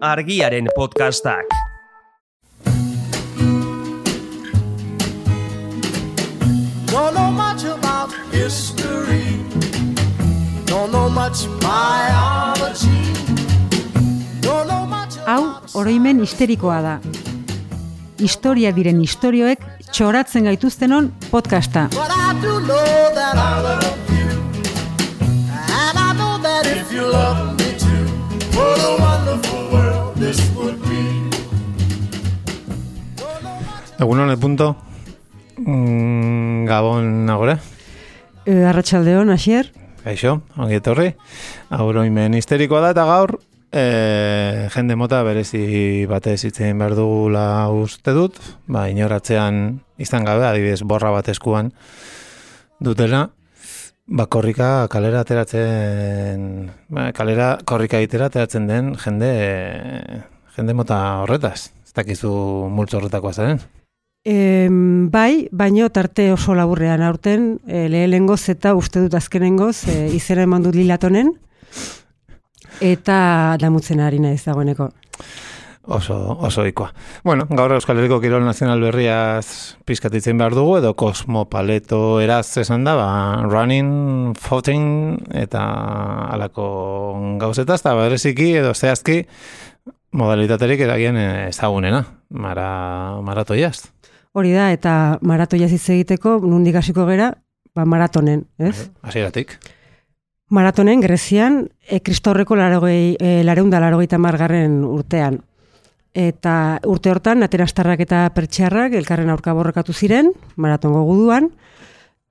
argiaren podcastak. Don't know much about history. Don't know much biology. Don't know much Hau, oroimen histerikoa da. Historia diren istorioek txoratzen gaituztenon podcasta. But I do know that I love Egun honet punto, mm, Gabon agora, E, Arratxaldeon, Asier? gaixo, ongi etorri. Auroimen histerikoa da eta gaur, e, jende mota berezi batez hitzein behar dugula uste dut, ba, inoratzean izan gabe, adibidez borra bat eskuan dutela, ba, korrika kalera ateratzen, ba, kalera korrika egitera ateratzen den jende, jende mota horretaz. Ez dakizu multzo horretakoa zaren. E, bai, baino tarte oso laburrean aurten, e, lehelengoz eta uste dut azkenengoz, e, izena eman dut lilatonen, eta damutzen ari naiz dagoeneko. Oso, oso ikoa. Bueno, gaur Euskal Herriko Kirol Nazional berriaz pizkatitzen behar dugu, edo Cosmo Paleto eraz esan da, ba, running, footing, eta alako gauzetaz, eta bereziki edo zehazki modalitaterik eragian ezagunena, mara, maratoiaz. Hori da, eta maratoia hitz egiteko, nundik hasiko gera, ba, maratonen, ez? Hasieratik. Maratonen, Grezian, e, kristorreko larogei, e, lareunda larogeita margarren urtean. Eta urte hortan, atenastarrak eta pertsiarrak elkarren aurka borrokatu ziren, maratongo guduan,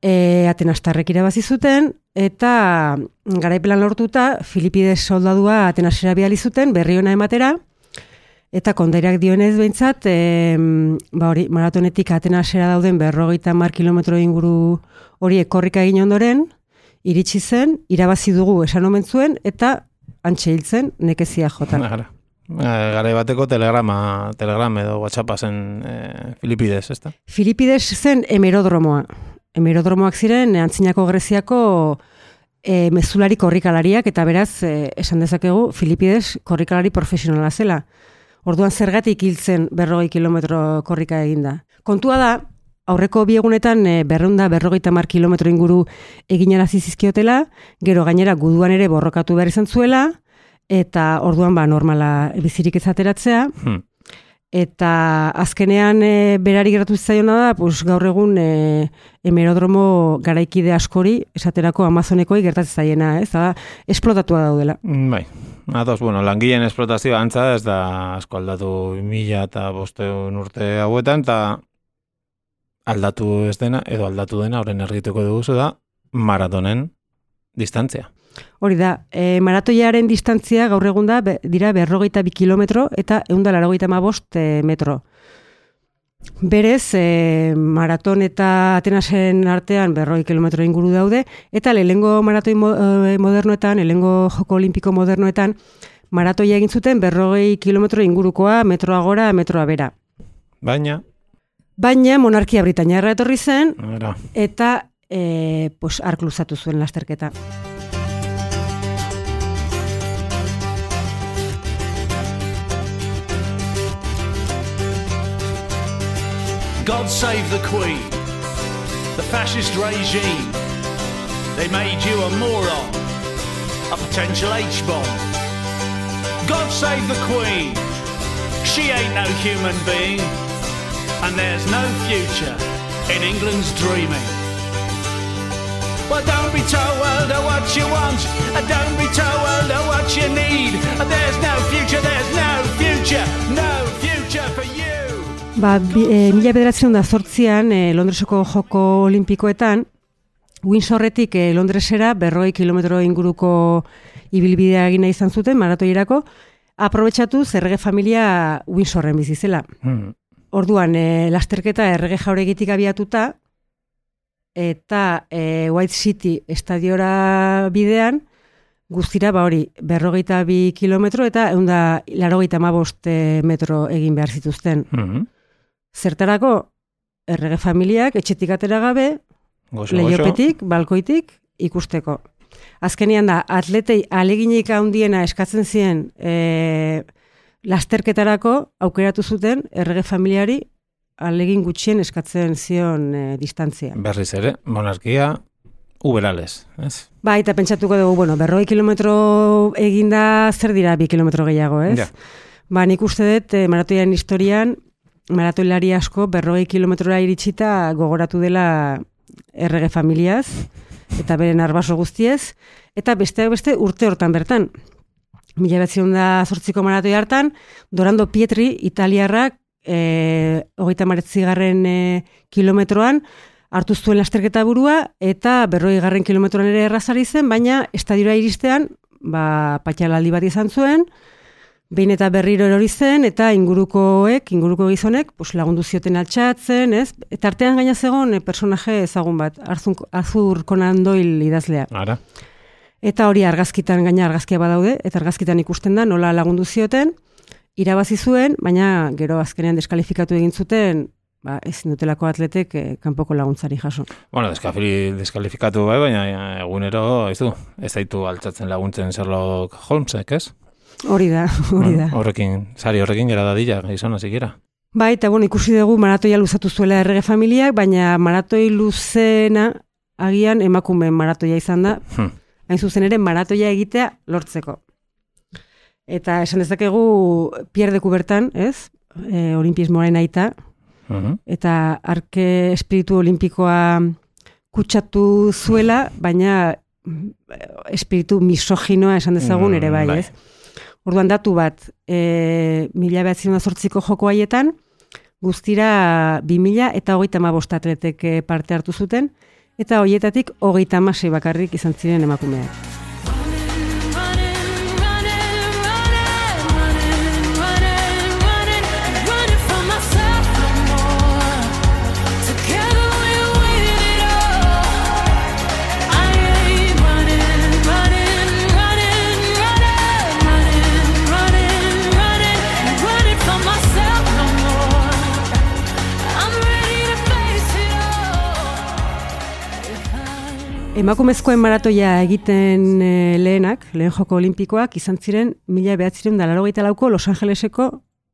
e, atenastarrek irabazi zuten, eta garaipelan lortuta, Filipides soldadua atenasera bihali zuten, berri ona ematera, eta kondairak dionez behintzat, e, ba hori, maratonetik atenasera dauden berrogeita mar kilometro inguru hori korrika egin ondoren, iritsi zen, irabazi dugu esan omen zuen, eta antxe hil zen nekezia jotan. Gara. Garai bateko telegrama, telegram edo whatsappa zen e, Filipides, ezta? Filipides zen emerodromoa. Emerodromoak ziren eh, antzinako Greziako e, mezulari korrikalariak eta beraz e, esan dezakegu Filipides korrikalari profesionala zela. Orduan zergatik hiltzen berrogei kilometro korrika eginda. Kontua da, aurreko biegunetan e, berreunda berrogeita mar kilometro inguru eginarazi zizkiotela, gero gainera guduan ere borrokatu behar izan zuela, eta orduan ba normala bizirik ez ateratzea, Hmm. Eta azkenean e, berari geratu zitzaiona da, pues, gaur egun e, emerodromo garaikide askori, esaterako Amazonekoi gertatzen zaiena, ez? Da, esplotatua daudela. Mm, Bai. Ados, bueno, langileen esplotazioa antza ez da asko aldatu mila eta bosteun urte hauetan, eta aldatu ez dena, edo aldatu dena, horren ergituko dugu da, maratonen distantzia. Hori da, e, maratoiaren distantzia gaur egun da, be, dira berrogeita bi kilometro eta eunda larogeita bost e, metro. Berez, e, maraton eta Atenasen artean berroi kilometro inguru daude, eta lehengo maratoi mo, e, modernoetan, lehengo joko olimpiko modernoetan, maratoia egin zuten berrogei kilometro ingurukoa metroa gora, metroa bera. Baina, Baina monarkia britainiarra etorri zen, era, eta e, pues, ark luzatu zuen lasterketa. God save the Queen, the fascist regime. They made you a moron, a potential H-bomb. God save the Queen, she ain't no human being, and there's no future in England's dreaming. Well, don't be told what you want, and don't be told what you need. There's no future, there's no future, no. Ba, bi, e, mila bederatzen da zortzian, e, Londreseko joko olimpikoetan, Windsorretik e, Londresera berroi kilometro inguruko ibilbidea egina izan zuten, maratoierako, aprobetsatu zerrege familia Windsorren bizi zela. hmm, Orduan, e, lasterketa errege jauregitik abiatuta, eta e, White City estadiora bidean, guztira ba hori, berrogeita bi kilometro eta eunda larogeita mabost metro egin behar zituzten. hmm, Zertarako, errege familiak etxetik atera gabe, leiopetik, balkoitik, ikusteko. Azkenean da, atletei aleginik handiena eskatzen zien e, lasterketarako aukeratu zuten errege familiari alegin gutxien eskatzen zion e, distantzia. Berriz ere, monarkia, uberales, ez? Ba, eta pentsatuko dugu, bueno, berroi kilometro eginda zer dira bi kilometro gehiago, ez? Ja. Ba, nik uste dut, eh, maratoian historian, maratoilari asko berrogei kilometrora iritsita gogoratu dela errege familiaz, eta beren arbaso guztiez, eta besteak beste urte hortan bertan. Mila batzion da zortziko maratoi hartan, Dorando Pietri, italiarrak, e, hogeita maretzigarren e, kilometroan, hartu zuen lasterketa burua, eta berroi garren kilometroan ere errazari zen, baina estadioa iristean, ba, patxalaldi bat izan zuen, behin eta berriro erori zen, eta ingurukoek, inguruko gizonek, pues, lagundu zioten altxatzen, ez? Eta artean gaina zegoen e, personaje ezagun bat, Arthur, Arthur Conan Doyle idazlea. Ara, Eta hori argazkitan gaina argazkia badaude, eta argazkitan ikusten da nola lagundu zioten, irabazi zuen, baina gero azkenean deskalifikatu egin zuten, ba, ezin dutelako atletek eh, kanpoko laguntzari jaso. bueno, deskafili, deskalifikatu bai, baina egunero, ez du, ez zaitu altzatzen laguntzen Sherlock Holmesek, ez? Hori da, hori da. Bueno, horrekin, sari horrekin gera dadila, gizona zikera. Bai, eta bueno, ikusi dugu maratoia luzatu zuela errege familiak, baina maratoi luzena agian emakumeen maratoia izan da, Hm. hain zuzen ere maratoia egitea lortzeko. Eta esan dezakegu Pierre de Coubertin, ez? E, olimpismoaren aita, Mhm. eta arke espiritu olimpikoa kutsatu zuela, baina mm, espiritu misoginoa esan dezagun ere bai, Mm, bai. Orduan datu bat, e, mila zortziko joko haietan, guztira 2000 eta hogeita bost atletek eh, parte hartu zuten, eta hoietatik hogeita hamasei bakarrik izan ziren emakumeak. Emakumezkoen maratoia egiten e, lehenak, lehen joko olimpikoak, izan ziren mila behatziren da larogeita lauko Los Angeleseko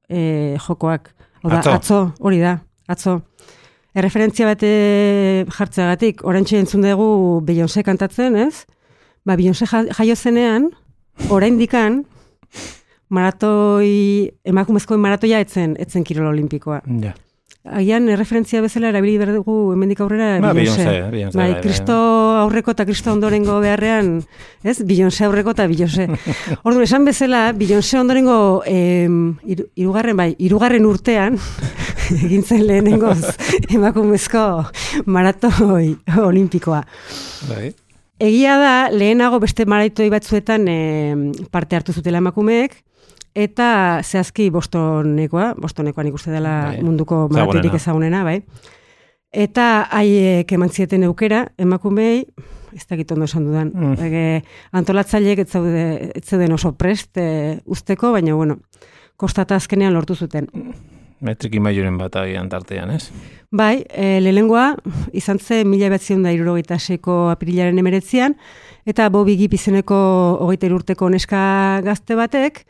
e, jokoak. Hau da, Atzo. atzo, hori da, atzo. Erreferentzia bate jartzeagatik, orantxe entzun dugu Beyoncé kantatzen, ez? Ba, Beyoncé ja- jaio zenean, orain dikan, maratoi, emakumezkoen maratoia etzen, etzen kirol olimpikoa. Ja. Agian erreferentzia bezala erabili behar dugu hemendik aurrera Ba, Beyoncé. Bai, bai, bai. Kristo aurreko eta Kristo ondorengo beharrean, ez? Beyoncé aurreko eta Beyoncé. Orduan, esan bezala, Beyoncé ondorengo em, hirugarren bai, hirugarren urtean egintzen lehenengoz emakumezko maratoi olimpikoa. Bai. Egia da, lehenago beste maratoi batzuetan em, parte hartu zutela emakumeek, eta zehazki bostonekoa, bostonekoan ikuste dela Bai. munduko maratoirik ezagunena, bai. Eta haiek eman zieten eukera, emakumei, ez dakit ondo esan dudan, Mm. mm. antolatzaileek ez, zaude, ez zeuden oso prest e, usteko, baina bueno, kostata azkenean lortu zuten. Metrik imailuren bat agian tartean, ez? Bai, e, lehenengoa izan zen mila batzion da irurogeita seiko apirilaren emeretzian, eta Bobi Gip izeneko hogeita urteko neska gazte batek,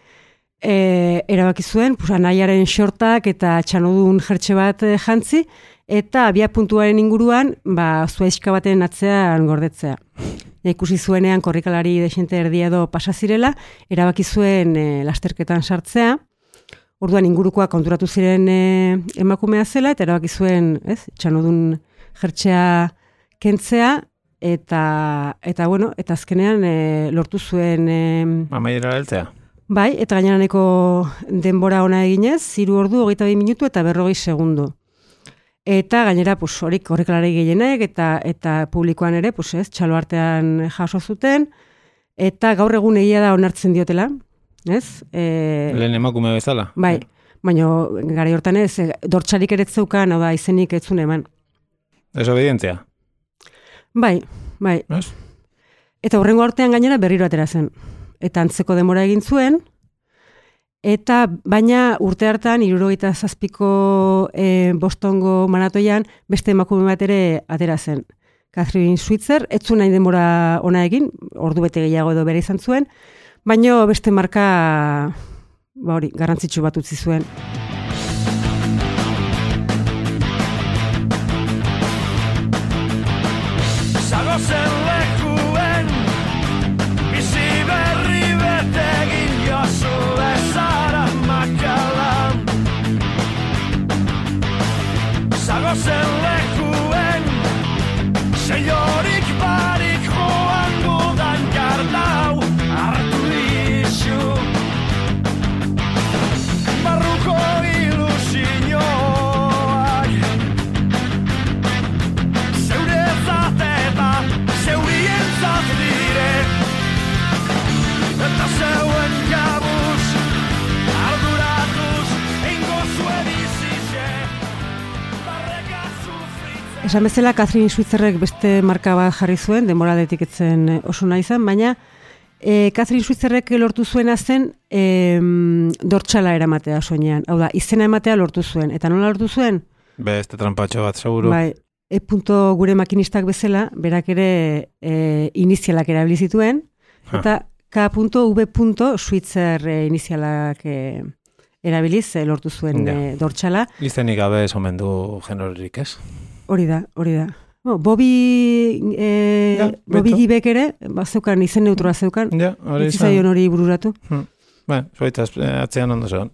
e, erabaki zuen, pues, anaiaren xortak eta txanodun jertxe bat e, jantzi, eta abia puntuaren inguruan, ba, zuaizka baten atzean gordetzea. Ja, ikusi zuenean korrikalari desente erdia edo pasa zirela, erabaki zuen e, lasterketan sartzea, Orduan ingurukoa konturatu ziren e, emakumea zela eta erabaki zuen, ez? Txanodun jertxea kentzea eta eta bueno, eta azkenean e, lortu zuen e, Amaiera heltzea. Bai, eta gaineraneko denbora ona eginez, hiru ordu, hogeita bi minutu eta berrogei segundu. Eta gainera, pues, horik horrekalari gehienek eta eta publikoan ere, pues, ez, txalo artean jaso zuten, eta gaur egun egia da onartzen diotela, ez? E, Lehen emakume bezala. Bai, baina gara hortan ez, eh, dortxarik ere zeukan, hau da, izenik etzun eman. Desobedientzia. Bai, bai. Ez? Eta horrengo artean gainera berriro atera zen. Eta antzeko demora egin zuen, eta baina urte hartan, irurogeita zazpiko e, bostongo maratoian, beste emakume bat ere atera zen. Catherine Switzer, ez zuen nahi denbora ona egin, ordu bete gehiago edo bere izan zuen, baina beste marka ba hori, garrantzitsu bat utzi zuen. Esan bezala, Catherine Schwitzerrek beste marka bat jarri zuen, denboraletik etzen eh, oso nahi zen, baina e, Catherine Schwitzerrek lortu zuena zen e, dortxala eramatea soinean. Hau da, izena ematea lortu zuen. Eta nola lortu zuen? Beste trampatxo bat, seguru. Bai, e punto gure makinistak bezala, berak ere e, inizialak erabili zituen, eta K punto, V punto, Switzer e, inizialak e, erabiliz e, lortu zuen Ja. e, dortxala. Izenik gabe ez omen du genororik, ez? Hori da, hori da. Bo, Bobi, e, Ja, Bobi. Gibek ere, ba, zeukan, izen neutroa zeukan, Ja, hori izan. hori bururatu. Ba, zuaitaz, atzean ondo zegoen.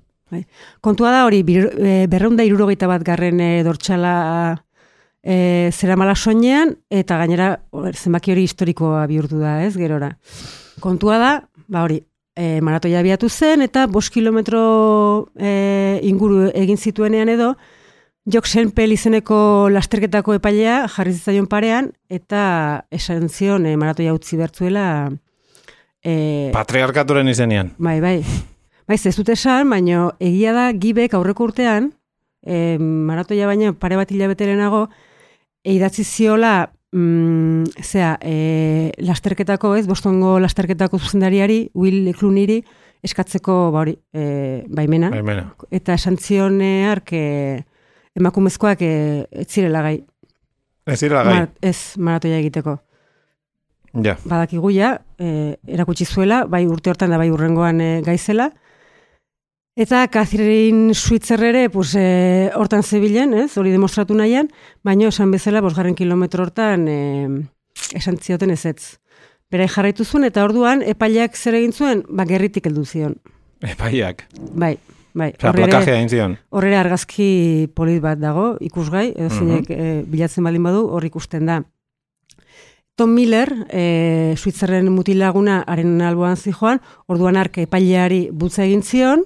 Kontua da hori, bir, e, berreunda irurogeita bat garren e, dortxala e, zeramala soinean, eta gainera zenbaki hori historikoa bihurtu da, ez, gerora. Kontua da, ba hori, e, maratoia abiatu zen, eta bost kilometro e, inguru egin zituenean edo, Jok Senpel izeneko lasterketako epailea jarri zitzaion parean, eta esan zion e, maratoia utzi bertzuela e, Patriarkaturen izenian. Bai, bai. Bai, ez dut esan, baina egia da gibek aurreko urtean, e, maratoia baina pare bat hilabete lehenago, e, idatzi ziola, mm, zera, e, lasterketako, ez, bostongo lasterketako zuzendariari, Will Clooneyri, eskatzeko, ba hori, e, baimena. Baimena. Eta esan zion ark, e, emakumezkoak e, ez zirela gai. Ez dira gai. Mar- ez maratoia egiteko Ja. badakigu ja, e, erakutsi zuela, bai urte hortan da bai urrengoan e, gaizela. Eta Catherine Switzer ere, pues, e, hortan zebilen, ez, hori demostratu nahian, baina esan bezala, bosgarren kilometro hortan e, esan zioten ez ez. Bera jarraitu zuen, eta orduan, epaileak zer egin zuen, ba, gerritik heldu zion. Epaiak. Bai, bai. Ere- plakajea egin zion. Horre argazki polit bat dago, ikusgai, edo zeinek eh, bilatzen baldin badu, hor ikusten da. Tom Miller, e, Suitzerren mutilaguna haren alboan zijoan, orduan ark epaileari bultza egin zion,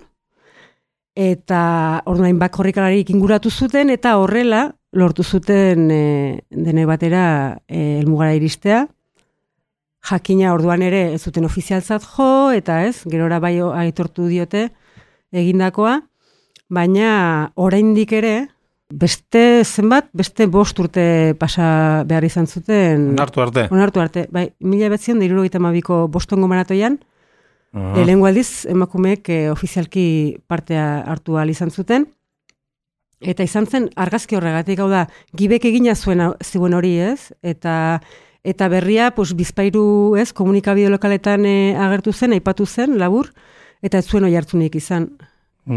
eta orduan bak korrikalarik inguratu zuten, eta horrela lortu zuten e, dene batera e, elmugara iristea. Jakina orduan ere ez zuten ofizialtzat jo, eta ez, gerora bai aitortu diote egindakoa, baina oraindik ere, beste zenbat, beste bost urte pasa behar izan zuten. Onartu arte. Onartu arte, bai, mila betzion da irurogeita mabiko bostongo maratoian, Aha. lehenengo aldiz emakumeek eh, ofizialki partea hartu ahal izan zuten. Eta izan zen argazki horregatik, hau da, gibek egina zuen zuen hori ez, eta eta berria, pues, bizpairu ez, komunikabide lokaletan eh, agertu zen, aipatu zen, labur, eta ez zuen oi hartzunik izan.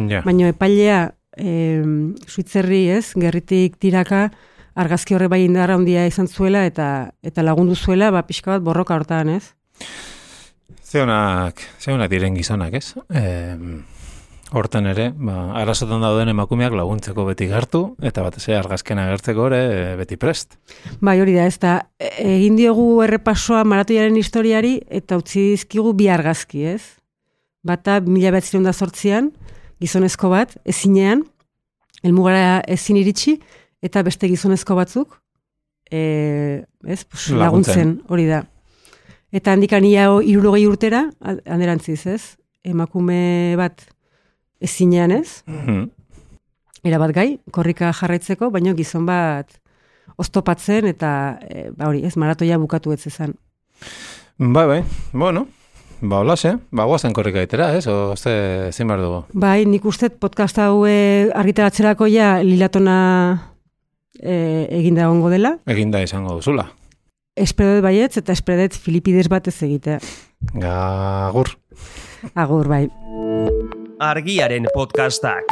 Ja. Baina epailea, e, Suitzerri ez, gerritik tiraka, argazki horre bai indarra handia izan zuela, eta eta lagundu zuela, ba, pixka bat borroka hortan, ez? Zeunak, zeunak diren gizonak, ez? E, horten ere, ba, arazotan dauden emakumeak laguntzeko beti gartu, eta batez ere argazkena agertzeko ere e, beti prest. Bai, hori da, ez da, e- egin diogu errepasoa maratoiaren historiari, eta utzi dizkigu bi argazki, ez? Bata, mila bat da sortzian, gizonezko bat, ezinean, elmugara ezin iritsi, eta beste gizonezko batzuk, e, ez, pues, Laguntzen. hori da. Eta handikan ia irurogei urtera, alderantziz, ez? Emakume bat ezinean, ez? Mhm. erabat gai, korrika jarraitzeko, baina gizon bat oztopatzen eta e, ba hori, ez maratoia bukatu ez ezan. Bai, bai, bueno, ba, holase, ba, guazen korrika itera, ez? O, ze, zein behar dugu? Bai, nik uste podcast hau e, argitaratzerako ja lilatona e, eginda egongo dela. Eginda izango duzula. Espero dut baietz eta espero dut Filipides bat ez egitea. Gagur. Agur, bai. Argiaren podcastak.